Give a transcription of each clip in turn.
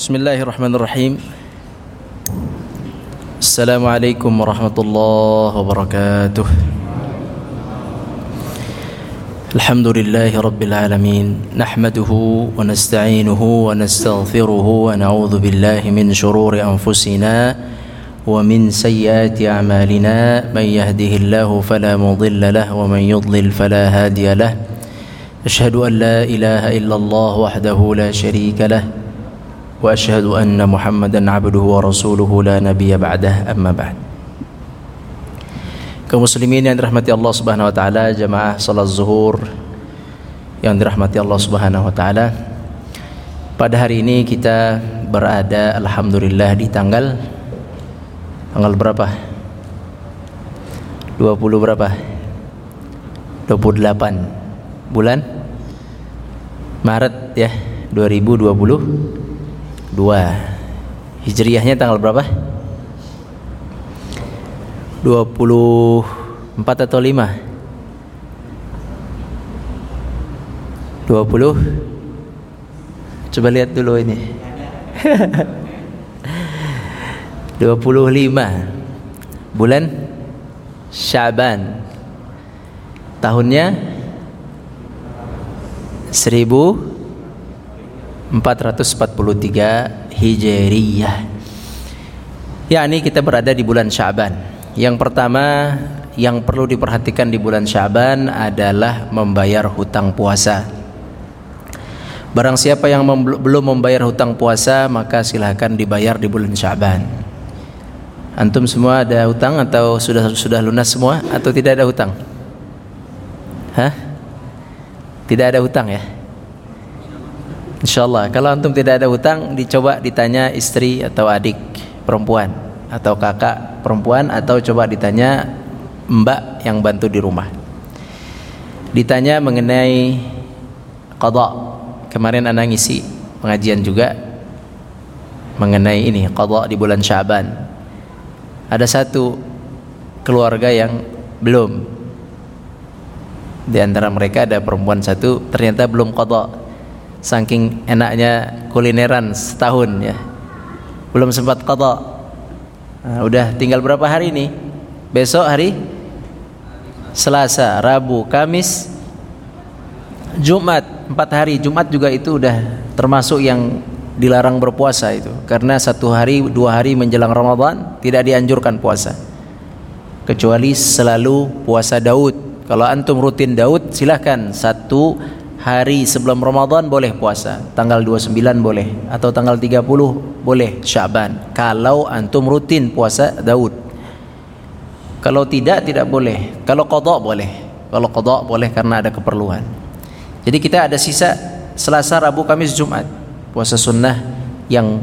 بسم الله الرحمن الرحيم السلام عليكم ورحمة الله وبركاته الحمد لله رب العالمين نحمده ونستعينه ونستغفره ونعوذ بالله من شرور أنفسنا ومن سيئات أعمالنا من يهده الله فلا مضل له ومن يضلل فلا هادي له أشهد أن لا إله إلا الله وحده لا شريك له وأشهد أن محمدا عبده ورسوله لا نبي بعده أما بعد kaum muslimin yang dirahmati Allah Subhanahu wa taala jamaah salat zuhur yang dirahmati Allah Subhanahu wa taala pada hari ini kita berada alhamdulillah di tanggal tanggal berapa 20 berapa 28 bulan Maret ya 2022 Hijriahnya tanggal berapa? 24 atau 5? 20 Coba lihat dulu ini. 25 Bulan Syaban. Tahunnya 1443 Hijriyah yakni kita berada di bulan Syaban. Yang pertama yang perlu diperhatikan di bulan Syaban adalah membayar hutang puasa. Barang siapa yang mem belum membayar hutang puasa maka silahkan dibayar di bulan Syaban. Antum semua ada hutang atau sudah sudah lunas semua atau tidak ada hutang? Hah? Tidak ada hutang ya? Insyaallah kalau antum tidak ada hutang dicoba ditanya istri atau adik perempuan atau kakak perempuan atau coba ditanya mbak yang bantu di rumah. Ditanya mengenai qada kemarin anak ngisi pengajian juga mengenai ini qada di bulan Syaban. Ada satu keluarga yang belum. Di antara mereka ada perempuan satu ternyata belum qada saking enaknya kulineran setahun ya. Belum sempat qada nah, udah tinggal berapa hari ini? Besok hari? Selasa Rabu Kamis Jumat. Empat hari. Jumat juga itu udah termasuk yang dilarang berpuasa itu. Karena satu hari dua hari menjelang Ramadan tidak dianjurkan puasa. Kecuali selalu puasa Daud. Kalau antum rutin Daud silahkan. Satu hari sebelum Ramadan boleh puasa. Tanggal 29 boleh. Atau tanggal 30 boleh. Syaban. Kalau antum rutin puasa Daud. Kalau tidak tidak boleh. Kalau qada boleh. Kalau qada boleh karena ada keperluan. Jadi kita ada sisa Selasa Rabu Kamis Jumat. Puasa sunnah yang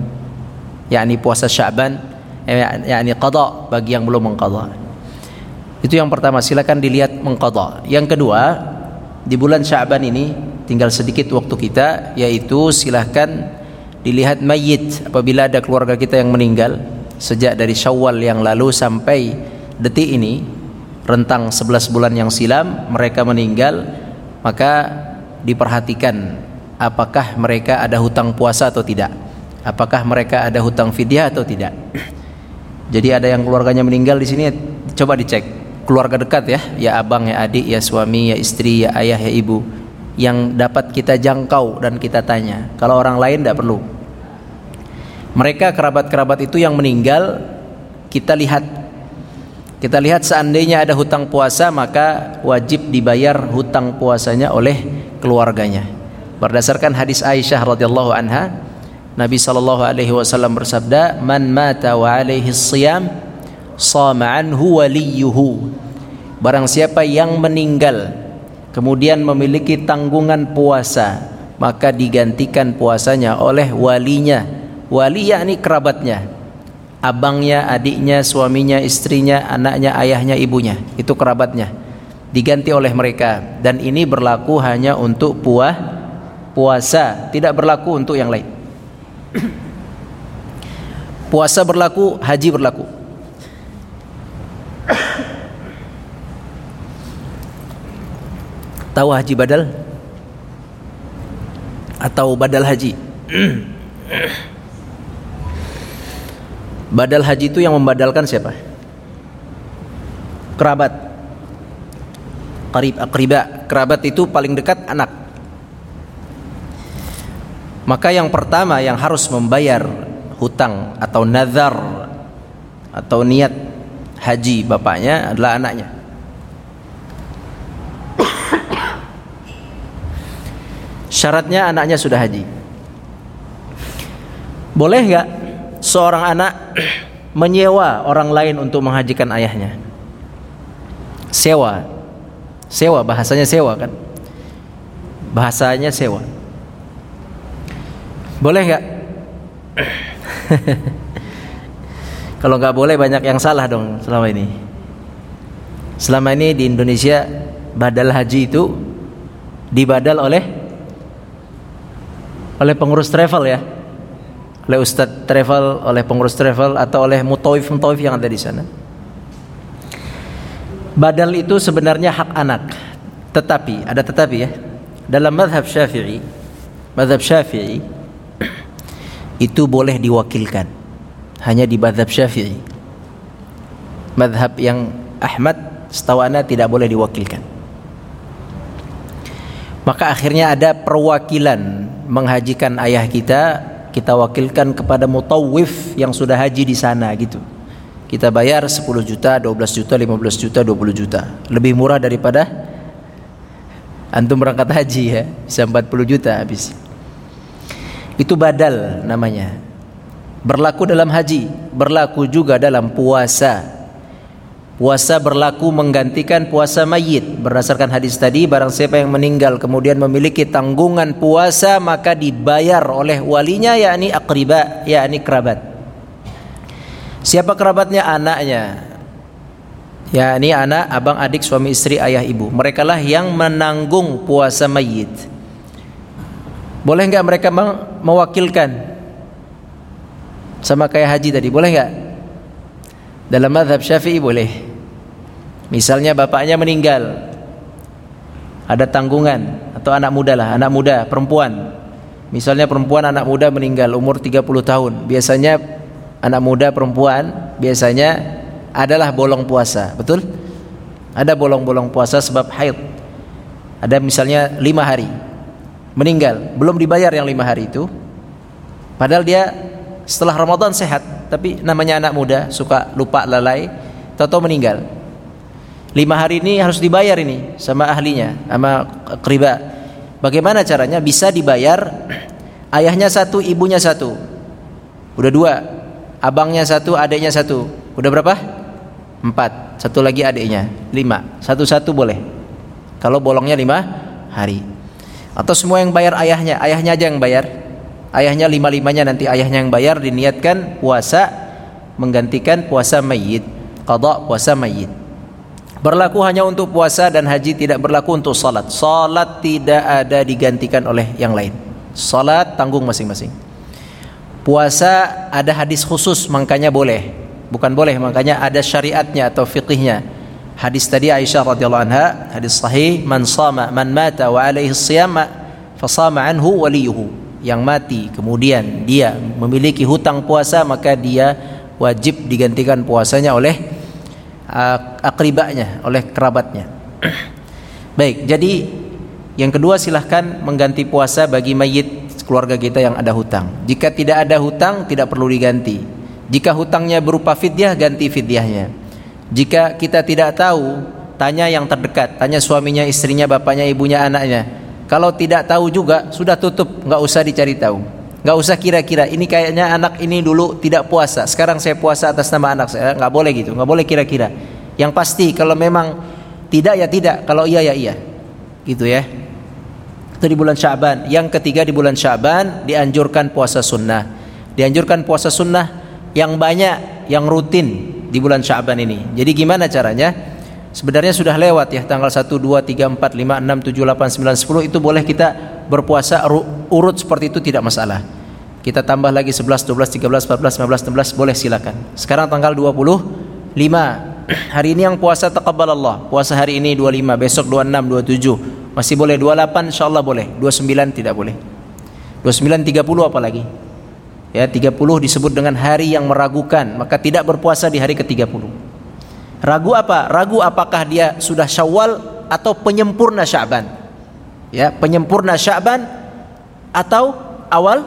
yakni puasa Syaban eh, yakni qada bagi yang belum mengqada itu yang pertama. Silakan dilihat mengqada yang kedua di bulan Syaban ini tinggal sedikit waktu kita yaitu silahkan dilihat mayit apabila ada keluarga kita yang meninggal sejak dari Syawal yang lalu sampai detik ini rentang 11 bulan yang silam mereka meninggal maka diperhatikan apakah mereka ada hutang puasa atau tidak. Apakah mereka ada hutang fidyah atau tidak. Jadi ada yang keluarganya meninggal di sini coba dicek keluarga dekat ya, ya abang, ya adik, ya suami, ya istri, ya ayah, ya ibu yang dapat kita jangkau dan kita tanya. Kalau orang lain tidak perlu. Mereka kerabat-kerabat itu yang meninggal kita lihat kita lihat seandainya ada hutang puasa maka wajib dibayar hutang puasanya oleh keluarganya. Berdasarkan hadis Aisyah radhiyallahu anha, Nabi wasallam bersabda, "Man mata wa alaihi sama anhu waliyuhu. Barang siapa yang meninggal kemudian memiliki tanggungan puasa maka digantikan puasanya oleh walinya. Wali yakni kerabatnya. Abangnya adiknya suaminya istrinya anaknya ayahnya ibunya. Itu kerabatnya. Diganti oleh mereka. Dan ini berlaku hanya untuk puah puasa. Tidak berlaku untuk yang lain. Puasa berlaku haji berlaku Tahu haji badal? Atau badal haji? Badal haji itu yang membadalkan siapa? Kerabat. Karib akriba. Kerabat itu paling dekat anak. Maka yang pertama yang harus membayar hutang atau nazar atau niat haji bapaknya adalah anaknya. Syaratnya anaknya sudah haji. Boleh nggak seorang anak menyewa orang lain untuk menghajikan ayahnya? Sewa. Sewa bahasanya sewa kan? Bahasanya sewa. Boleh nggak? Kalau nggak boleh banyak yang salah dong selama ini. Selama ini di Indonesia badal haji itu dibadal oleh oleh pengurus travel ya. Oleh ustadz travel oleh pengurus travel atau oleh mutawif mutawif yang ada di sana. Badal itu sebenarnya hak anak. Tetapi ada tetapi ya. Dalam madhab syafi'i madhab syafi'i itu boleh diwakilkan. Hanya di madhab syafi'i. Madhab yang Ahmad setahu tidak boleh diwakilkan. Maka akhirnya ada perwakilan menghajikan ayah kita kita wakilkan kepada mutawif yang sudah haji di sana gitu. Kita bayar 10 juta 12 juta 15 juta 20 juta. Lebih murah daripada antum berangkat haji ya bisa 40 juta habis. Itu badal namanya. Berlaku dalam haji berlaku juga dalam puasa Puasa berlaku menggantikan puasa mayit. Berdasarkan hadis tadi Barang siapa yang meninggal kemudian memiliki tanggungan puasa Maka dibayar oleh walinya yakni akriba yakni kerabat. Siapa kerabatnya? Anaknya. Yakni anak, abang, adik, suami istri, ayah, ibu. Mereka lah yang menanggung puasa mayit. Boleh enggak mereka mewakilkan? Sama kayak haji tadi Boleh enggak? Dalam madhab syafi'i boleh. Misalnya bapaknya meninggal. Ada tanggungan. Atau anak muda lah Anak muda, perempuan. Misalnya perempuan anak muda meninggal Umur 30 tahun. Biasanya anak muda perempuan Biasanya adalah bolong puasa. Betul? Ada bolong-bolong puasa sebab haid. Ada misalnya 5 hari. Meninggal. Belum dibayar yang 5 hari itu. Padahal dia setelah Ramadan sehat Tapi namanya anak muda Suka lupa lalai Tahu-tahu meninggal. Lima hari ini harus dibayar ini sama ahlinya sama keriba bagaimana caranya? Bisa dibayar ayahnya satu ibunya satu. Udah dua abangnya satu adiknya satu. Udah berapa? Empat. Satu lagi adiknya lima. Satu satu boleh. Kalau bolongnya lima hari. Atau semua yang bayar ayahnya ayahnya aja yang bayar ayahnya lima limanya nanti ayahnya yang bayar diniatkan puasa menggantikan puasa mayit qada puasa mayit Berlaku hanya untuk puasa dan haji tidak berlaku untuk salat. Salat tidak ada digantikan oleh yang lain. Salat tanggung masing-masing. Puasa ada hadis khusus makanya boleh. Bukan boleh makanya ada syariatnya atau fiqihnya. Hadis tadi Aisyah radhiyallahu anha, hadis sahih, man sama man mata wa alaihi siyam fasama anhu waliyuhu. Yang mati kemudian dia memiliki hutang puasa maka dia wajib digantikan puasanya oleh akribanya oleh kerabatnya. Baik, jadi yang kedua silahkan mengganti puasa bagi mayit keluarga kita yang ada hutang. Jika tidak ada hutang tidak perlu diganti. Jika hutangnya berupa fidyah ganti fidyahnya. Jika kita tidak tahu tanya yang terdekat, tanya suaminya, istrinya, bapaknya, ibunya, anaknya. Kalau tidak tahu juga sudah tutup, nggak usah dicari tahu. Nggak usah kira-kira. Ini kayaknya anak ini dulu tidak puasa. Sekarang saya puasa atas nama anak saya. Nggak boleh gitu. Nggak boleh kira-kira. Yang pasti kalau memang tidak ya tidak. Kalau iya ya iya. Gitu ya. Itu di bulan Syaban. Yang ketiga di bulan Syaban dianjurkan puasa sunnah. Dianjurkan puasa sunnah yang banyak, yang rutin di bulan Syaban ini. Jadi gimana caranya? Sebenarnya sudah lewat ya tanggal 1 2 3 4 5 6 7 8 9 10 itu boleh kita berpuasa urut seperti itu tidak masalah. Kita tambah lagi 11, 12, 13, 14, 15, 16 boleh silakan. Sekarang tanggal 25. Hari ini yang puasa taqabbal Allah. Puasa hari ini 25, besok 26, 27. Masih boleh 28 insyaallah boleh. 29 tidak boleh. 29 30 apa lagi? Ya, 30 disebut dengan hari yang meragukan, maka tidak berpuasa di hari ke-30. Ragu apa? Ragu apakah dia sudah Syawal atau penyempurna Sya'ban. Ya, penyempurna Sya'ban atau awal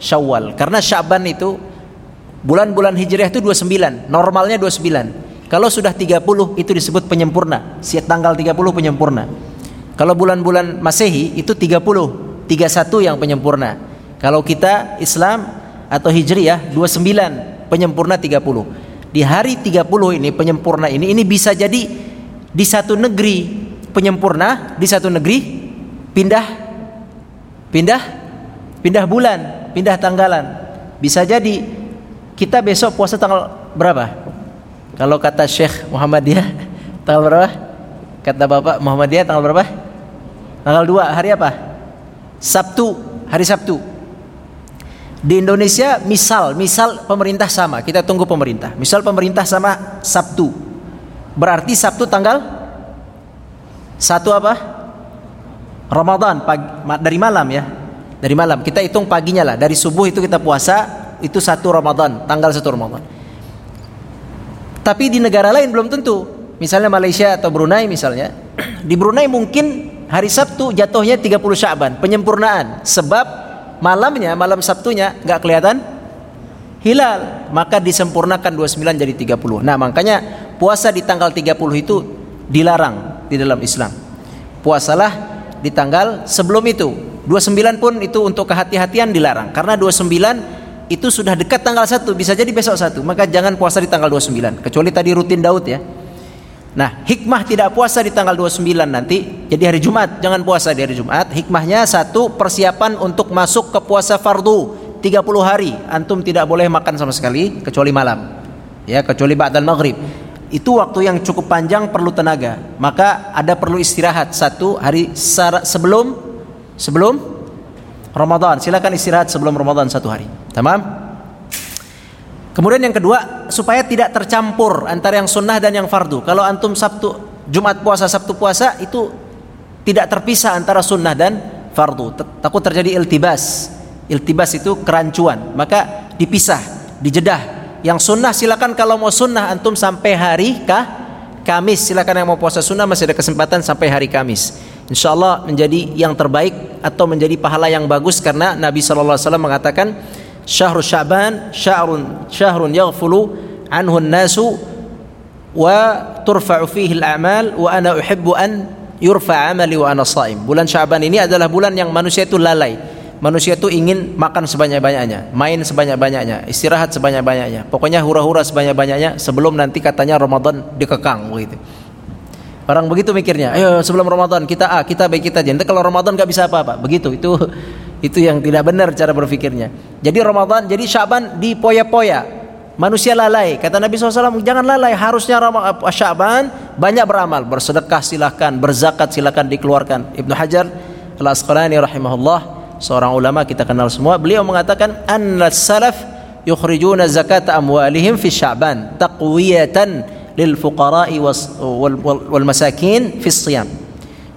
Syawal. Karena Sya'ban itu bulan-bulan Hijriah itu 29, normalnya 29. Kalau sudah 30 itu disebut penyempurna. Siap tanggal 30 penyempurna. Kalau bulan-bulan Masehi itu 30, 31 yang penyempurna. Kalau kita Islam atau Hijriyah 29 penyempurna 30 di hari 30 ini penyempurna ini ini bisa jadi di satu negeri penyempurna di satu negeri pindah pindah pindah bulan pindah tanggalan. Bisa jadi kita besok puasa tanggal berapa? Kalau kata Syekh Muhammadiyah tanggal berapa? Kata Bapak Muhammadiyah tanggal berapa? Tanggal 2 hari apa? Sabtu hari Sabtu di Indonesia misal, misal pemerintah sama, kita tunggu pemerintah. Misal pemerintah sama Sabtu. Berarti Sabtu tanggal satu apa? Ramadan pagi, dari malam ya. Dari malam. Kita hitung paginya lah. Dari subuh itu kita puasa, itu satu Ramadan, tanggal satu Ramadan. Tapi di negara lain belum tentu. Misalnya Malaysia atau Brunei misalnya. Di Brunei mungkin hari Sabtu jatuhnya 30 Syaban, penyempurnaan. Sebab malamnya malam Sabtunya nggak kelihatan? Hilal. Maka disempurnakan 29 jadi 30 nah makanya puasa di tanggal 30 itu dilarang di dalam Islam. Puasalah di tanggal sebelum itu. 29 pun itu untuk kehati-hatian dilarang. Karena 29 itu sudah dekat tanggal 1 bisa jadi besok satu. Maka jangan puasa di tanggal 29 kecuali tadi rutin Daud ya Nah, hikmah tidak puasa di tanggal 29 nanti jadi hari Jumat, jangan puasa di hari Jumat. Hikmahnya satu, persiapan untuk masuk ke puasa fardu 30 hari. Antum tidak boleh makan sama sekali kecuali malam. Ya, kecuali ba'dal maghrib. Itu waktu yang cukup panjang perlu tenaga. Maka ada perlu istirahat satu hari sebelum sebelum Ramadan. Silakan istirahat sebelum Ramadan satu hari. Tamam? Kemudian yang kedua, supaya tidak tercampur antara yang sunnah dan yang fardu. Kalau antum Sabtu, Jumat puasa, Sabtu puasa itu tidak terpisah antara sunnah dan fardu. Takut terjadi iltibas. Iltibas itu kerancuan. Maka dipisah, dijedah. Yang sunnah silakan kalau mau sunnah antum sampai hari kah? Kamis silakan yang mau puasa sunnah masih ada kesempatan sampai hari Kamis. Insya Allah menjadi yang terbaik atau menjadi pahala yang bagus karena Nabi SAW mengatakan syahrul sya'ban syahrun syahrun yaghfulu anhu an-nasu wa turfa'u fihi al-a'mal wa ana uhibbu an yurfa amali wa ana shaim. Bulan Sya'ban ini adalah bulan yang manusia itu lalai. Manusia itu ingin makan sebanyak-banyaknya, main sebanyak-banyaknya, istirahat sebanyak-banyaknya. Pokoknya hura-hura sebanyak-banyaknya sebelum nanti katanya Ramadan dikekang begitu. Orang begitu mikirnya, ayo sebelum Ramadan kita A, kita B, kita J. Nanti kalau Ramadan gak bisa apa-apa. Begitu, itu itu yang tidak benar cara berpikirnya. Jadi Ramadan, jadi Syaban dipoya-poya. Manusia lalai. Kata Nabi SAW, jangan lalai. Harusnya eh, Syaban banyak beramal. Bersedekah silahkan, berzakat silahkan dikeluarkan. Ibnu Hajar Al-Asqalani rahimahullah, seorang ulama kita kenal semua, beliau mengatakan, Anna salaf yukhrijuna zakat amwalihim fi Syaban taqwiyatan lil fuqara'i wal, wal masakin fi siyam.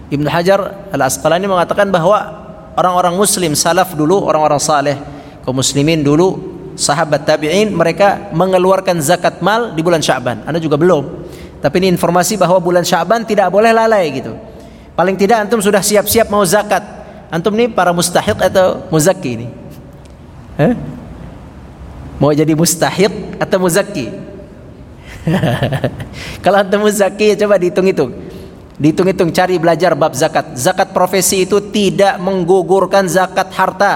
Ibnu Hajar Al Asqalani mengatakan bahwa orang-orang muslim salaf dulu, orang-orang saleh, kaum muslimin dulu, sahabat tabi'in mereka mengeluarkan zakat mal di bulan Sya'ban. Anda juga belum. Tapi ini informasi bahwa bulan Sya'ban tidak boleh lalai gitu. Paling tidak antum sudah siap-siap mau zakat. Antum ini para mustahiq atau muzakki ini? Eh? Mau jadi mustahiq atau muzakki? Kalau antum zaki ya coba dihitung-hitung. Dihitung-hitung cari belajar bab zakat. Zakat profesi itu tidak menggugurkan zakat harta.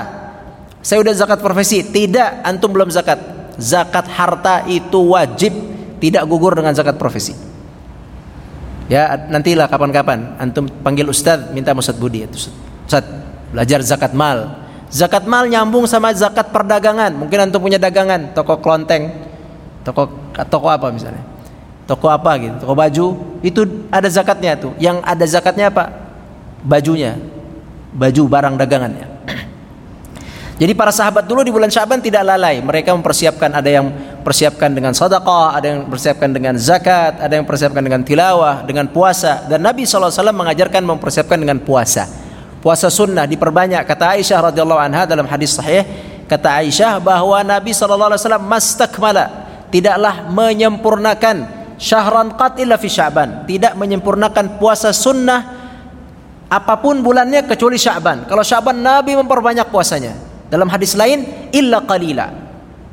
Saya udah zakat profesi, tidak antum belum zakat. Zakat harta itu wajib, tidak gugur dengan zakat profesi. Ya, nantilah kapan-kapan antum panggil ustaz minta Ustaz Budi itu. Ustaz, belajar zakat mal. Zakat mal nyambung sama zakat perdagangan. Mungkin antum punya dagangan, toko klonteng, toko toko apa misalnya toko apa gitu toko baju itu ada zakatnya tuh. Yang ada zakatnya apa? Bajunya. Baju barang dagangannya. Jadi para sahabat dulu di bulan Syaban tidak lalai. Mereka mempersiapkan ada yang persiapkan dengan sedekah ada yang persiapkan dengan zakat ada yang persiapkan dengan tilawah dengan puasa. Dan Nabi SAW mengajarkan mempersiapkan dengan puasa. Puasa sunnah diperbanyak. Kata Aisyah radhiyallahu anha dalam hadis sahih kata Aisyah bahwa Nabi wasallam mastakmala tidaklah menyempurnakan syahran qat illa fi Sya'ban, tidak menyempurnakan puasa sunnah apa pun bulannya kecuali Sya'ban. Kalau Sya'ban Nabi memperbanyak puasanya. Dalam hadis lain illa qalila.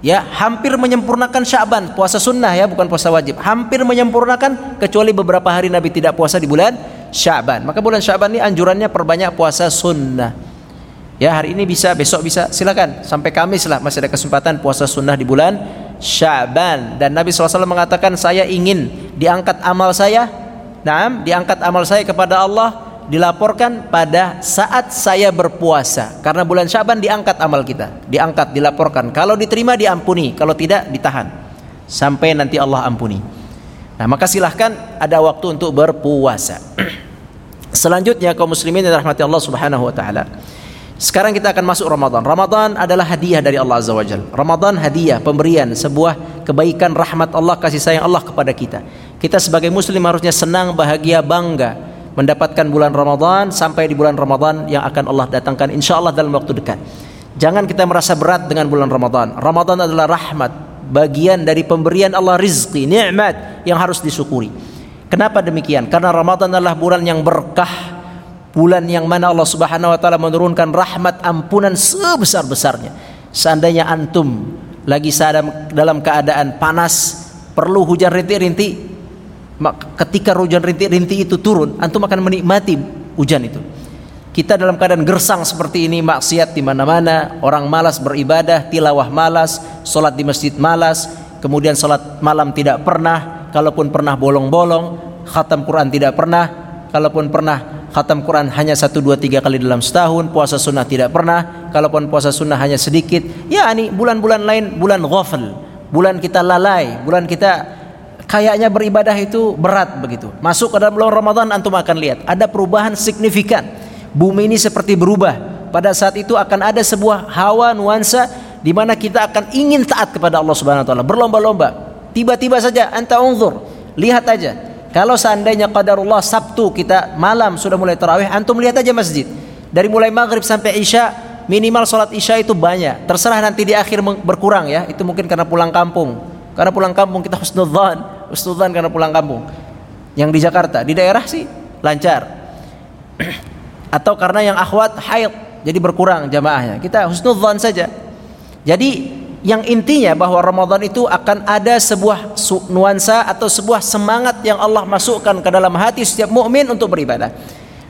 Ya, hampir menyempurnakan Sya'ban, puasa sunnah ya, bukan puasa wajib. Hampir menyempurnakan kecuali beberapa hari Nabi tidak puasa di bulan Sya'ban. Maka bulan Sya'ban ini anjurannya perbanyak puasa sunnah. Ya hari ini bisa, besok bisa, silakan sampai Kamis lah masih ada kesempatan puasa sunnah di bulan Syaban dan Nabi SAW mengatakan saya ingin diangkat amal saya, nah diangkat amal saya kepada Allah dilaporkan pada saat saya berpuasa karena bulan Syaban diangkat amal kita, diangkat, dilaporkan. Kalau diterima diampuni, kalau tidak ditahan sampai nanti Allah ampuni. Nah maka silahkan ada waktu untuk berpuasa. Selanjutnya kaum muslimin yang rahmati Allah Subhanahu wa taala. Sekarang kita akan masuk Ramadan. Ramadan adalah hadiah dari Allah Azza wa Jalla. Ramadan hadiah, pemberian, sebuah kebaikan rahmat Allah, kasih sayang Allah kepada kita. Kita sebagai muslim harusnya senang, bahagia, bangga mendapatkan bulan Ramadan sampai di bulan Ramadan yang akan Allah datangkan insya Allah dalam waktu dekat. Jangan kita merasa berat dengan bulan Ramadan. Ramadan adalah rahmat, bagian dari pemberian Allah rizki, nikmat yang harus disyukuri. Kenapa demikian? Karena Ramadan adalah bulan yang berkah, bulan yang mana Allah Subhanahu wa taala menurunkan rahmat ampunan sebesar-besarnya. Seandainya antum lagi dalam keadaan panas, perlu hujan rintik-rintik, ketika hujan rintik-rintik itu turun, antum akan menikmati hujan itu. Kita dalam keadaan gersang seperti ini, maksiat di mana-mana, orang malas beribadah, tilawah malas, solat di masjid malas, kemudian solat malam tidak pernah, kalaupun pernah bolong-bolong, khatam Quran tidak pernah, kalaupun pernah khatam Quran hanya satu dua tiga kali dalam setahun, puasa sunnah tidak pernah, kalaupun puasa sunnah hanya sedikit. Ya ini bulan-bulan lain bulan ghafl, bulan kita lalai, bulan kita kayaknya beribadah itu berat begitu. Masuk ke dalam bulan Ramadan antum akan lihat ada perubahan signifikan. Bumi ini seperti berubah. Pada saat itu akan ada sebuah hawa nuansa di mana kita akan ingin taat kepada Allah Subhanahu wa taala, berlomba-lomba. Tiba-tiba saja anta unzur, lihat aja kalau seandainya qadarullah Sabtu kita malam sudah mulai tarawih, antum lihat aja masjid. Dari mulai maghrib sampai isya, minimal sholat isya itu banyak. Terserah nanti di akhir berkurang ya. Itu mungkin karena pulang kampung. Karena pulang kampung kita husnudzan, husnudzan karena pulang kampung. Yang di Jakarta, di daerah sih lancar. Atau karena yang akhwat haid, jadi berkurang jamaahnya. Kita husnudzan saja. Jadi yang intinya bahwa Ramadan itu akan ada sebuah nuansa atau sebuah semangat yang Allah masukkan ke dalam hati setiap mukmin untuk beribadah.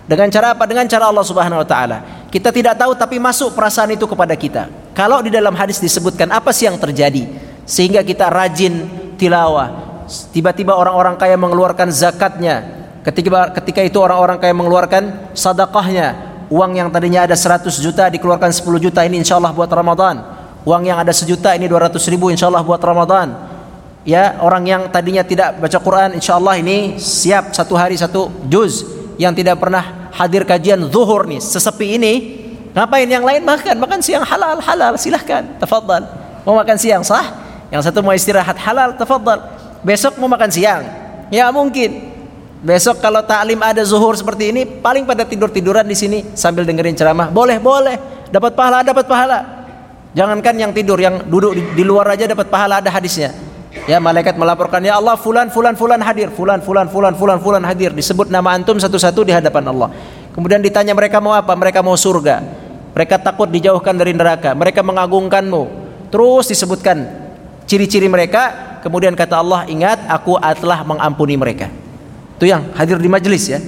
Dengan cara apa? Dengan cara Allah Subhanahu wa taala. Kita tidak tahu tapi masuk perasaan itu kepada kita. Kalau di dalam hadis disebutkan apa sih yang terjadi sehingga kita rajin tilawah. Tiba-tiba orang-orang kaya mengeluarkan zakatnya. Ketika ketika itu orang-orang kaya mengeluarkan sedekahnya. Uang yang tadinya ada 100 juta dikeluarkan 10 juta ini insyaallah buat Ramadan uang yang ada sejuta ini 200 ribu insya Allah buat Ramadan. Ya orang yang tadinya tidak baca Quran insya Allah ini siap satu hari satu juz yang tidak pernah hadir kajian zuhur nih sesepi ini. Ngapain yang lain makan? Makan siang halal halal silahkan tafadhal. Mau makan siang sah? Yang satu mau istirahat halal tafadhal. Besok mau makan siang? Ya mungkin. Besok kalau taklim ada zuhur seperti ini paling pada tidur tiduran di sini sambil dengerin ceramah. Boleh boleh. Dapat pahala dapat pahala Jangankan yang tidur, yang duduk di, di luar aja dapat pahala ada hadisnya. Ya malaikat melaporkan ya Allah fulan fulan fulan hadir, fulan fulan fulan fulan fulan hadir. Disebut nama antum satu-satu di hadapan Allah. Kemudian ditanya mereka mau apa? Mereka mau surga. Mereka takut dijauhkan dari neraka. Mereka mengagungkanmu. Terus disebutkan ciri-ciri mereka. Kemudian kata Allah, ingat aku telah mengampuni mereka. Itu yang hadir di majelis ya.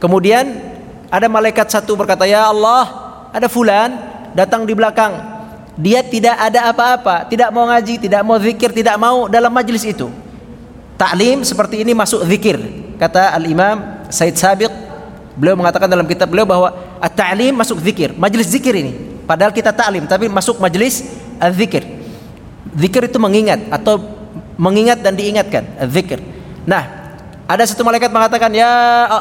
Kemudian ada malaikat satu berkata, "Ya Allah, ada fulan datang di belakang dia tidak ada apa-apa, tidak mau ngaji, tidak mau zikir, tidak mau dalam majlis itu. Taklim seperti ini masuk zikir. Kata Al-Imam Said Sabiq, beliau mengatakan dalam kitab beliau bahwa at-ta'lim masuk zikir, majlis zikir ini. Padahal kita taklim tapi masuk majlis az-zikir. Zikir itu mengingat atau mengingat dan diingatkan, az-zikir. Nah, ada satu malaikat mengatakan, "Ya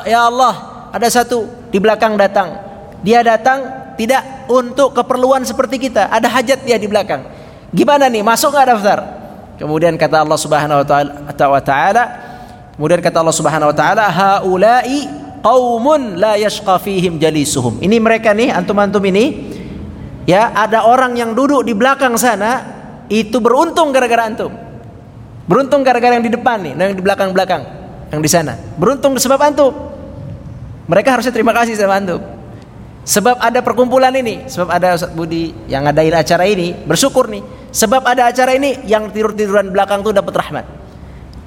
ya Allah, ada satu di belakang datang. Dia datang tidak untuk keperluan seperti kita. Ada hajat dia di belakang. Gimana nih? Masuk nggak daftar? Kemudian kata Allah Subhanahu wa taala, kemudian kata Allah Subhanahu wa taala, haula'i qaumun la yashqa fihim jalisuhum. Ini mereka nih, antum-antum ini ya ada orang yang duduk di belakang sana itu beruntung gara-gara antum. Beruntung gara-gara yang di depan nih, yang di belakang-belakang, yang di sana. Beruntung sebab antum. Mereka harusnya terima kasih sama antum. Sebab ada perkumpulan ini, sebab ada Ustaz Budi yang ngadain acara ini, bersyukur nih. Sebab ada acara ini yang tidur-tiduran belakang tuh dapat rahmat.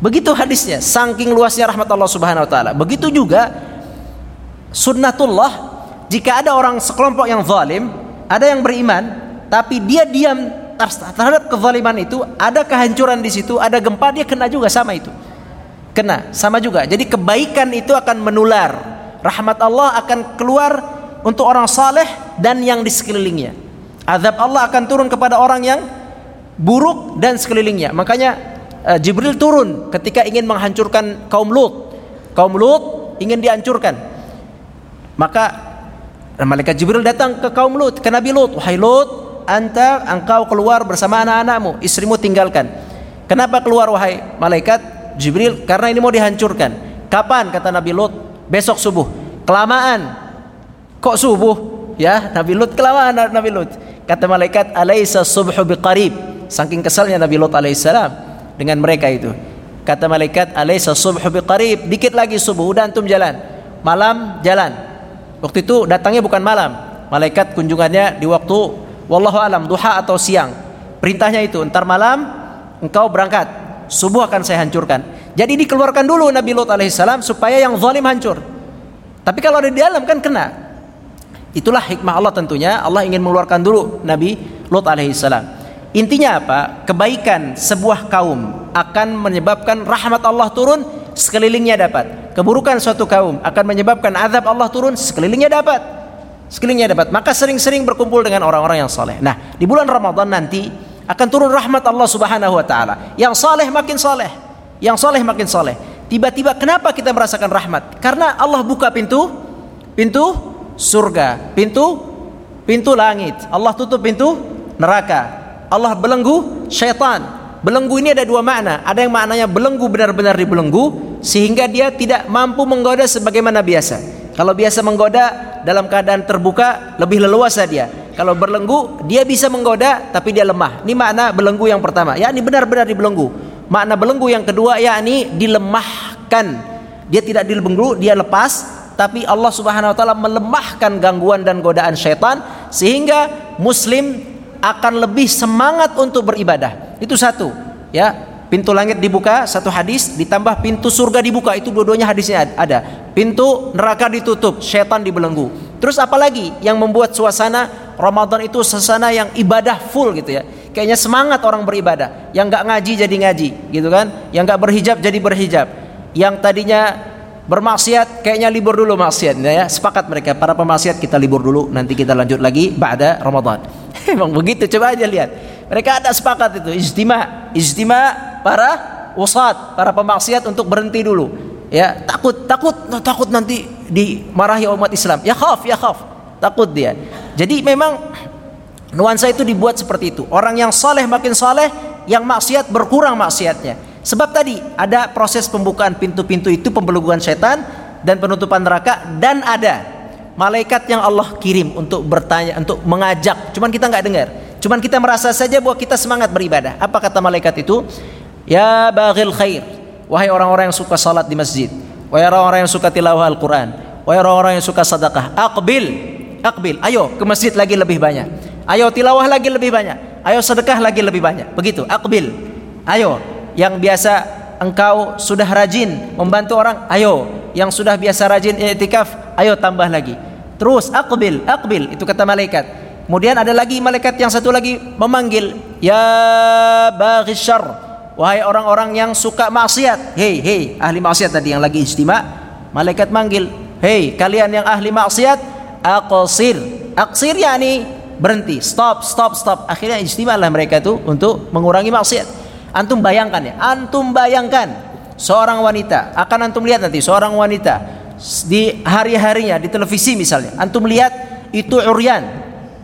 Begitu hadisnya, saking luasnya rahmat Allah Subhanahu wa taala. Begitu juga sunnatullah jika ada orang sekelompok yang zalim, ada yang beriman, tapi dia diam terhadap kezaliman itu, ada kehancuran di situ, ada gempa, dia kena juga sama itu. Kena, sama juga. Jadi kebaikan itu akan menular. Rahmat Allah akan keluar untuk orang saleh dan yang di sekelilingnya. Azab Allah akan turun kepada orang yang buruk dan sekelilingnya. Makanya uh, Jibril turun ketika ingin menghancurkan kaum Lut. Kaum Lut ingin dihancurkan. Maka malaikat Jibril datang ke kaum Lut, ke Nabi Lut, "Wahai Lut, anta engkau keluar bersama anak-anakmu, istrimu tinggalkan." Kenapa keluar wahai malaikat Jibril? Karena ini mau dihancurkan. Kapan kata Nabi Lut? Besok subuh. Kelamaan Kok subuh? Ya, Nabi Lut kelamaan Nabi Lut. Kata malaikat, "Alaisa subhu biqarib?" Saking kesalnya Nabi Lut alaihissalam dengan mereka itu. Kata malaikat, "Alaisa subhu biqarib?" Dikit lagi subuh, udah antum jalan. Malam jalan. Waktu itu datangnya bukan malam. Malaikat kunjungannya di waktu wallahu alam duha atau siang. Perintahnya itu, entar malam engkau berangkat. Subuh akan saya hancurkan. Jadi dikeluarkan dulu Nabi Lut alaihissalam supaya yang zalim hancur. Tapi kalau ada di dalam kan kena. Itulah hikmah Allah tentunya. Allah ingin mengeluarkan dulu Nabi Lut alaihissalam. Intinya apa? Kebaikan sebuah kaum akan menyebabkan rahmat Allah turun, sekelilingnya dapat. Keburukan suatu kaum akan menyebabkan azab Allah turun, sekelilingnya dapat. Sekelilingnya dapat. Maka sering-sering berkumpul dengan orang-orang yang saleh. Nah, di bulan Ramadan nanti akan turun rahmat Allah Subhanahu wa taala. Yang saleh makin saleh, yang saleh makin saleh. Tiba-tiba kenapa kita merasakan rahmat? Karena Allah buka pintu pintu surga, pintu pintu langit. Allah tutup pintu neraka. Allah belenggu syaitan. Belenggu ini ada dua makna. Ada yang maknanya belenggu benar-benar dibelenggu sehingga dia tidak mampu menggoda sebagaimana biasa. Kalau biasa menggoda dalam keadaan terbuka lebih leluasa dia. Kalau berlenggu dia bisa menggoda tapi dia lemah. Ini makna belenggu yang pertama. Ya ini benar-benar dibelenggu. Makna belenggu yang kedua yakni dilemahkan. Dia tidak dibelenggu, dia lepas tapi Allah Subhanahu wa taala melemahkan gangguan dan godaan syaitan sehingga muslim akan lebih semangat untuk beribadah. Itu satu, ya. Pintu langit dibuka, satu hadis ditambah pintu surga dibuka, itu dua-duanya hadisnya ada. Pintu neraka ditutup, syaitan dibelenggu. Terus apalagi yang membuat suasana Ramadan itu suasana yang ibadah full gitu ya. Kayaknya semangat orang beribadah. Yang nggak ngaji jadi ngaji, gitu kan? Yang nggak berhijab jadi berhijab. Yang tadinya bermaksiat kayaknya libur dulu maksiatnya ya sepakat mereka para pemaksiat kita libur dulu nanti kita lanjut lagi pada Ramadan. Emang begitu coba aja lihat. Mereka ada sepakat itu ijtima ijtima para usat para pemaksiat untuk berhenti dulu ya. Takut takut takut nanti dimarahi umat Islam. Ya khaf ya khaf. Takut dia. Jadi memang nuansa itu dibuat seperti itu. Orang yang saleh makin saleh yang maksiat berkurang maksiatnya Sebab tadi ada proses pembukaan pintu-pintu itu pembelengguan setan dan penutupan neraka dan ada malaikat yang Allah kirim untuk bertanya untuk mengajak. Cuman kita nggak dengar. Cuman kita merasa saja bahwa kita semangat beribadah. Apa kata malaikat itu? Ya baghil khair. Wahai orang-orang yang suka salat di masjid. Wahai orang-orang yang suka tilawah Al-Quran. Wahai orang-orang yang suka sedekah. Aqbil. Aqbil. Ayo ke masjid lagi lebih banyak. Ayo tilawah lagi lebih banyak. Ayo sedekah lagi lebih banyak. Begitu. Aqbil. Ayo yang biasa engkau sudah rajin membantu orang, ayo. Yang sudah biasa rajin i'tikaf, ayo tambah lagi. Terus aqbil, aqbil itu kata malaikat. Kemudian ada lagi malaikat yang satu lagi memanggil, ya baghis Wahai orang-orang yang suka maksiat. Hei, hei, ahli maksiat tadi yang lagi istimewa, malaikat manggil, hei kalian yang ahli maksiat, aqsir. Aqsir yakni berhenti, stop, stop, stop. Akhirnya istimewa lah mereka itu untuk mengurangi maksiat. Antum bayangkan ya, antum bayangkan seorang wanita, akan antum lihat nanti seorang wanita di hari-harinya di televisi misalnya, antum lihat itu urian,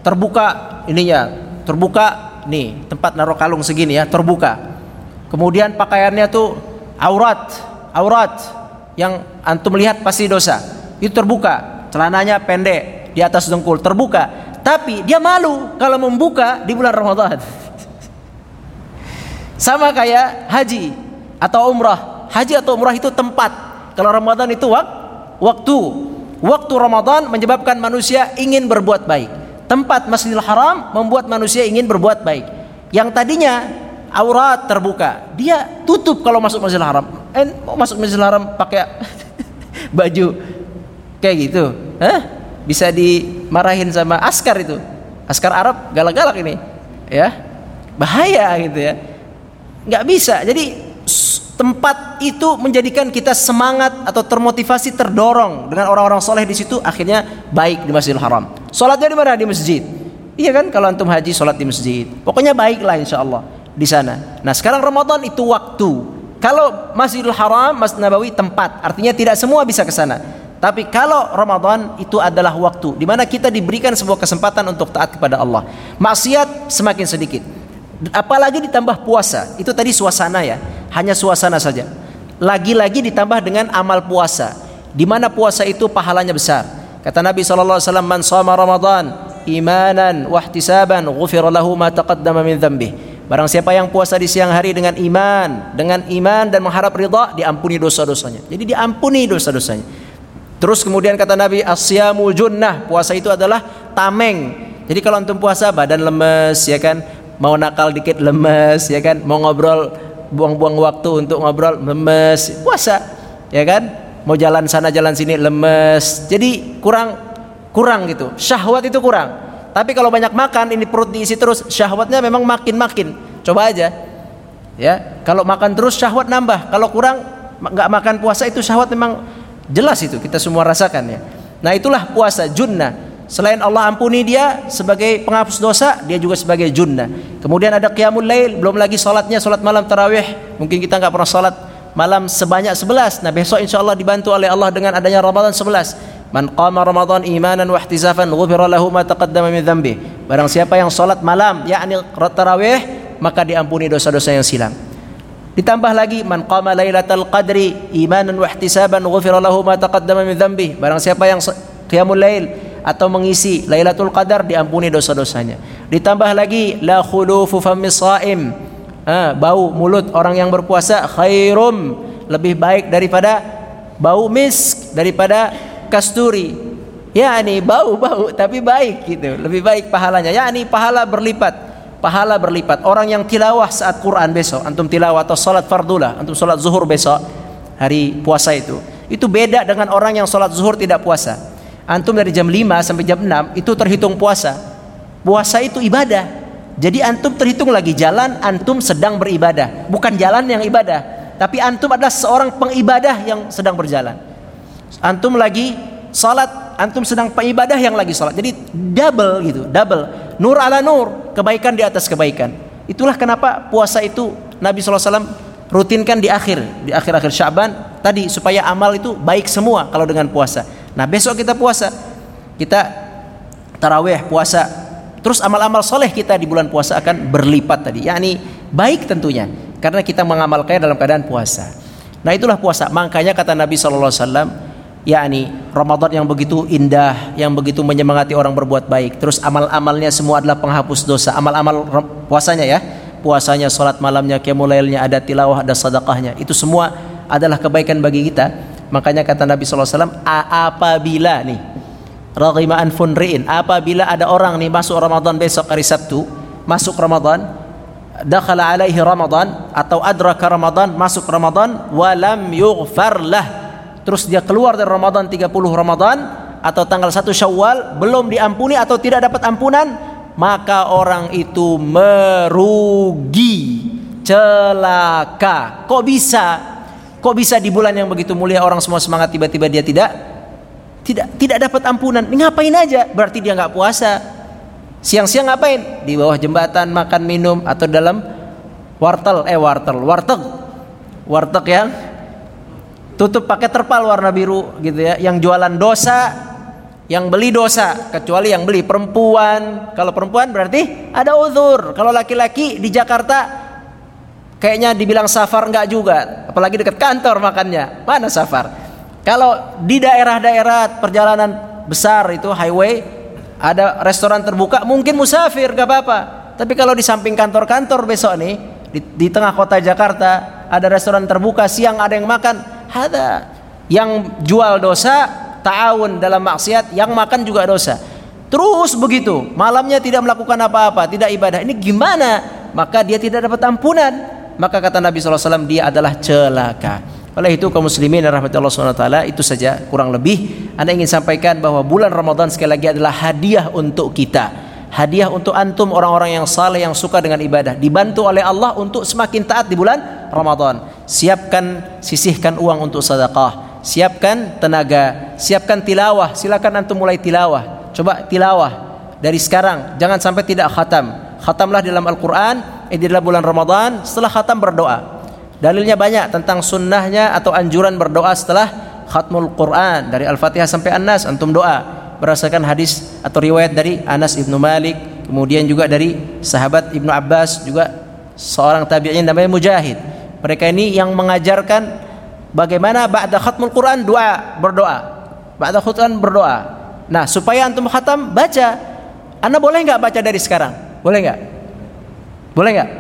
terbuka ininya, terbuka nih tempat naruh kalung segini ya, terbuka. Kemudian pakaiannya tuh aurat, aurat yang antum lihat pasti dosa. Itu terbuka, celananya pendek di atas dengkul, terbuka. tapi dia malu kalau membuka di bulan Ramadan. Sama kayak haji atau umrah. Haji atau umrah itu tempat. Kalau Ramadan itu wak waktu. Waktu Ramadan menyebabkan manusia ingin berbuat baik. Tempat Masjidil Haram membuat manusia ingin berbuat baik. Yang tadinya aurat terbuka, dia tutup kalau masuk Masjidil Haram. Eh, mau masuk Masjidil Haram pakai baju kayak gitu. Hah? Bisa dimarahin sama askar itu. Askar Arab galak-galak ini. Ya. Bahaya gitu ya nggak bisa. Jadi tempat itu menjadikan kita semangat atau termotivasi terdorong dengan orang-orang soleh di situ akhirnya baik di Masjidil Haram. Sholatnya di mana? Di masjid. Iya kan? Kalau antum haji sholat di masjid. Pokoknya baiklah insya Allah di sana. Nah sekarang Ramadan itu waktu. Kalau Masjidil Haram Masjid Nabawi tempat. Artinya tidak semua bisa ke sana. Tapi kalau Ramadan itu adalah waktu di mana kita diberikan sebuah kesempatan untuk taat kepada Allah. Maksiat semakin sedikit apalagi ditambah puasa. Itu tadi suasana ya. Hanya suasana saja. Lagi-lagi ditambah dengan amal puasa. Di mana puasa itu pahalanya besar? Kata Nabi saw man shoma ramadan imanan wahtisaban ghufira lahu ma taqaddama min barang siapa yang puasa di siang hari dengan iman dengan iman dan mengharap ridha diampuni dosa-dosanya. Jadi diampuni dosa-dosanya. Terus kemudian kata Nabi asyamu junnah. Puasa itu adalah tameng. Jadi kalau antum puasa badan lemes ya kan mau nakal dikit lemes ya kan? Mau ngobrol buang-buang waktu untuk ngobrol lemes. Puasa ya kan? Mau jalan sana jalan sini lemes. Jadi kurang kurang gitu. Syahwat itu kurang. Tapi kalau banyak makan ini perut diisi terus syahwatnya memang makin makin coba aja ya. Kalau makan terus syahwat nambah. Kalau kurang nggak makan puasa itu syahwat memang jelas itu kita semua rasakan ya. Nah itulah puasa junnah Selain Allah ampuni dia sebagai penghapus dosa, dia juga sebagai junnah. Kemudian ada qiyamul lail, belum lagi salatnya salat malam tarawih. Mungkin kita nggak pernah salat malam sebanyak 11. Nah, besok insya Allah dibantu oleh Allah dengan adanya Ramadan 11. Man qama Ramadan imanan wa ihtisafan ghufira lahu ma taqaddama min dhanbi. Barang siapa yang salat malam yakni tarawih, maka diampuni dosa-dosa yang silam. Ditambah lagi man qama lailatal qadri imanan wa ihtisaban ghufira lahu ma taqaddama min dhanbi. Barang siapa yang qiyamul lail atau mengisi Lailatul Qadar diampuni dosa-dosanya. Ditambah lagi la khulufu famis shaim. Ah, bau mulut orang yang berpuasa khairum lebih baik daripada bau misk daripada kasturi. Ya ini bau-bau tapi baik gitu. Lebih baik pahalanya. Ya ini pahala berlipat. Pahala berlipat. Orang yang tilawah saat Quran besok, antum tilawah atau salat fardulah, antum salat zuhur besok hari puasa itu. Itu beda dengan orang yang salat zuhur tidak puasa antum dari jam 5 sampai jam 6 itu terhitung puasa. Puasa itu ibadah. Jadi antum terhitung lagi jalan antum sedang beribadah, bukan jalan yang ibadah. Tapi antum adalah seorang pengibadah yang sedang berjalan. Antum lagi salat, antum sedang pengibadah yang lagi salat. Jadi double gitu, double. Nur ala nur, kebaikan di atas kebaikan. Itulah kenapa puasa itu Nabi SAW rutinkan di akhir, di akhir-akhir Syaban tadi supaya amal itu baik semua kalau dengan puasa. Nah besok kita puasa. Kita taraweh puasa. Terus amal-amal soleh kita di bulan puasa akan berlipat tadi. Yakni baik tentunya. Karena kita mengamalkannya dalam keadaan puasa. Nah itulah puasa. Makanya kata Nabi SAW yakni Ramadan yang begitu indah Yang begitu menyemangati orang berbuat baik. Terus amal-amalnya semua adalah penghapus dosa. Amal-amal puasanya ya. Puasanya, sholat malamnya, kiamulailnya, ada tilawah, ada sadaqahnya. Itu semua adalah kebaikan bagi kita Makanya kata Nabi SAW, apabila nih, raghima anfun apabila ada orang nih masuk Ramadan besok hari Sabtu, masuk Ramadan, dakhala alaihi Ramadan atau adraka Ramadan, masuk Ramadan, walam yughfar lah. Terus dia keluar dari Ramadan 30 Ramadan atau tanggal 1 Syawal belum diampuni atau tidak dapat ampunan, maka orang itu merugi, celaka. Kok bisa? Kok bisa di bulan yang begitu mulia orang semua semangat tiba-tiba dia tidak tidak tidak dapat ampunan? Ngapain aja? Berarti dia nggak puasa. Siang-siang ngapain? Di bawah jembatan makan minum atau dalam wartel eh wartel warteg warteg yang tutup pakai terpal warna biru gitu ya yang jualan dosa yang beli dosa kecuali yang beli perempuan kalau perempuan berarti ada uzur kalau laki-laki di Jakarta Kayaknya dibilang safar enggak juga, apalagi dekat kantor makannya. Mana safar? Kalau di daerah-daerah perjalanan besar itu highway ada restoran terbuka mungkin musafir gak apa-apa. Tapi kalau di samping kantor-kantor besok nih di, di tengah kota Jakarta ada restoran terbuka siang ada yang makan ada yang jual dosa ta'awun dalam maksiat yang makan juga dosa. Terus begitu malamnya tidak melakukan apa-apa tidak ibadah. Ini gimana? Maka dia tidak dapat ampunan maka kata Nabi SAW dia adalah celaka. Oleh itu kaum muslimin dan rahmat Allah SWT itu saja kurang lebih. Anda ingin sampaikan bahwa bulan Ramadan sekali lagi adalah hadiah untuk kita. Hadiah untuk antum orang-orang yang saleh yang suka dengan ibadah. Dibantu oleh Allah untuk semakin taat di bulan Ramadan. Siapkan sisihkan uang untuk sedekah. Siapkan tenaga. Siapkan tilawah. Silakan antum mulai tilawah. Coba tilawah dari sekarang. Jangan sampai tidak khatam. Khatamlah dalam Al-Qur'an ini adalah bulan Ramadan setelah khatam berdoa. Dalilnya banyak tentang sunnahnya atau anjuran berdoa setelah khatmul Quran dari Al-Fatihah sampai An-Nas antum doa. Berdasarkan hadis atau riwayat dari Anas ibnu Malik kemudian juga dari sahabat ibnu Abbas juga seorang tabi'in namanya Mujahid. Mereka ini yang mengajarkan bagaimana ba'da khatmul Quran doa berdoa. Ba'da khatmul berdoa. Nah supaya antum khatam baca. Anda boleh nggak baca dari sekarang? Boleh nggak boleh nggak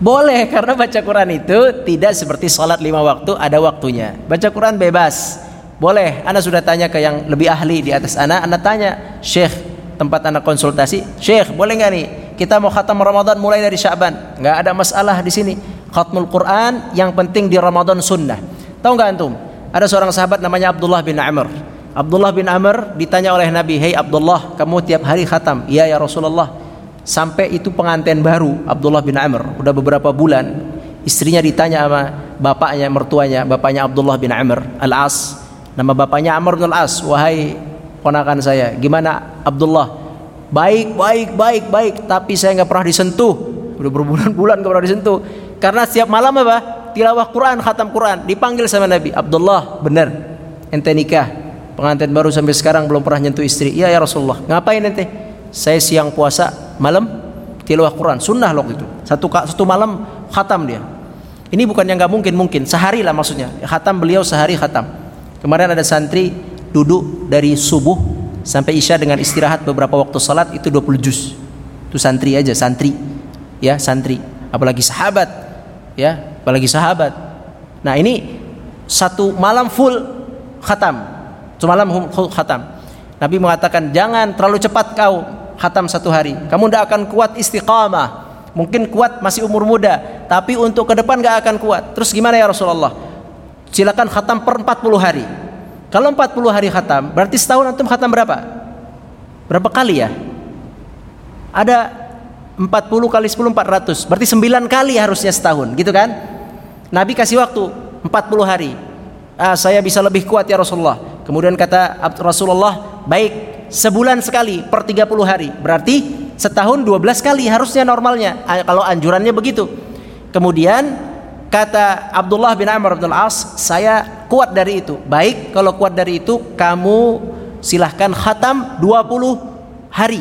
boleh karena baca Quran itu tidak seperti sholat lima waktu ada waktunya baca Quran bebas boleh, Anda sudah tanya ke yang lebih ahli di atas Anda, Anda tanya, Syekh, tempat Anda konsultasi, Syekh, boleh nggak nih? Kita mau khatam Ramadan mulai dari Syaban. Nggak ada masalah di sini. Khatmul Quran yang penting di Ramadan sunnah. Tahu nggak antum? Ada seorang sahabat namanya Abdullah bin Amr. Abdullah bin Amr ditanya oleh Nabi, "Hei Abdullah, kamu tiap hari khatam?" "Iya ya Rasulullah." Sampai itu pengantin baru Abdullah bin Amr, udah beberapa bulan. Istrinya ditanya sama bapaknya, mertuanya, bapaknya Abdullah bin Amr Al-As, Nama bapaknya Amr bin As. Wahai ponakan saya, gimana Abdullah? Baik, baik, baik, baik. Tapi saya nggak pernah disentuh. Udah berbulan-bulan nggak pernah disentuh. Karena setiap malam apa? Tilawah Quran, khatam Quran. Dipanggil sama Nabi. Abdullah, benar. Ente nikah. Pengantin baru sampai sekarang belum pernah nyentuh istri. Iya ya Rasulullah. Ngapain ente? Saya siang puasa, malam tilawah Quran. Sunnah loh itu. Satu satu malam khatam dia. Ini bukan yang nggak mungkin, mungkin sehari lah maksudnya. Khatam beliau sehari khatam. Kemarin ada santri duduk dari subuh sampai isya dengan istirahat beberapa waktu salat itu 20 juz. Itu santri aja, santri. Ya, santri. Apalagi sahabat. Ya, apalagi sahabat. Nah, ini satu malam full khatam. Semalam khatam. Nabi mengatakan, "Jangan terlalu cepat kau khatam satu hari. Kamu tidak akan kuat istiqamah. Mungkin kuat masih umur muda, tapi untuk ke depan gak akan kuat. Terus gimana ya Rasulullah? silakan khatam per 40 hari. Kalau 40 hari khatam, berarti setahun antum khatam berapa? Berapa kali ya? Ada 40 kali 10 400. Berarti 9 kali harusnya setahun, gitu kan? Nabi kasih waktu 40 hari. Ah, saya bisa lebih kuat ya Rasulullah. Kemudian kata Rasulullah, baik sebulan sekali per 30 hari. Berarti setahun 12 kali harusnya normalnya. Kalau anjurannya begitu. Kemudian Kata Abdullah bin Amr bin As, saya kuat dari itu. Baik, kalau kuat dari itu, kamu silahkan khatam 20 hari.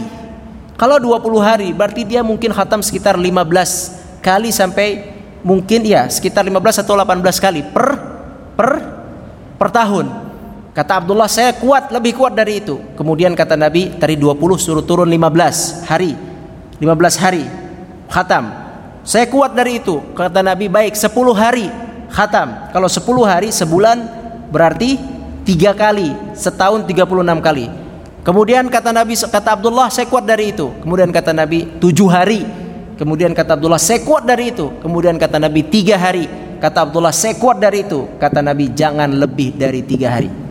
Kalau 20 hari, berarti dia mungkin khatam sekitar 15 kali sampai mungkin ya sekitar 15 atau 18 kali per per per tahun. Kata Abdullah, saya kuat, lebih kuat dari itu. Kemudian kata Nabi, tadi 20 suruh turun 15 hari. 15 hari khatam. Saya kuat dari itu. Kata Nabi, baik 10 hari khatam. Kalau 10 hari sebulan berarti tiga kali, setahun 36 kali. Kemudian kata Nabi, kata Abdullah, saya kuat dari itu. Kemudian kata Nabi, tujuh hari. Kemudian kata Abdullah, saya kuat dari itu. Kemudian kata Nabi, tiga hari. Kata Abdullah, saya kuat dari itu. Kata Nabi, jangan lebih dari tiga hari.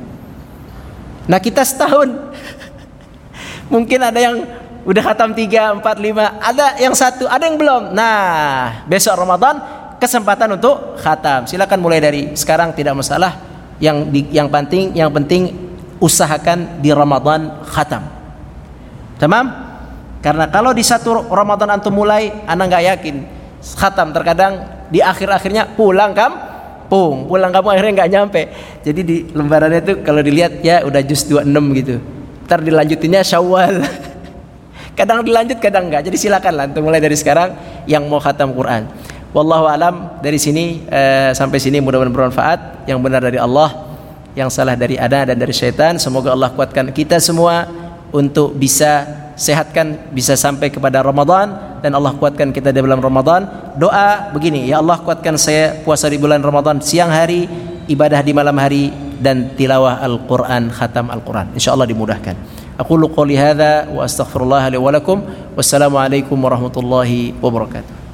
Nah kita setahun. Mungkin ada yang udah khatam 3, 4, 5 ada yang satu ada yang belum. Nah besok Ramadan kesempatan untuk khatam. Silakan mulai dari sekarang tidak masalah. Yang yang penting yang penting usahakan di Ramadan khatam. Tamam? Karena kalau di satu Ramadan antum mulai anak nggak yakin. Khatam terkadang di akhir-akhirnya pulang kam pung pulang kamu akhirnya nggak nyampe jadi di lembarannya itu kalau dilihat ya udah jus 26 gitu ntar dilanjutinnya syawal Kadang dilanjut, kadang enggak. Jadi silakan lah untuk mulai dari sekarang yang mau khatam Quran. Wallahu alam dari sini eh, sampai sini mudah-mudahan bermanfaat. Yang benar dari Allah, yang salah dari ada dan dari syaitan. Semoga Allah kuatkan kita semua untuk bisa sehatkan bisa sampai kepada Ramadan dan Allah kuatkan kita di bulan Ramadan. Doa begini, ya Allah kuatkan saya puasa di bulan Ramadan siang hari, ibadah di malam hari dan tilawah Al-Qur'an, khatam Al-Qur'an. Insyaallah dimudahkan. Aku qouli hadza wa astaghfirullah li wa lakum. Warahmatullahi wabarakatuh.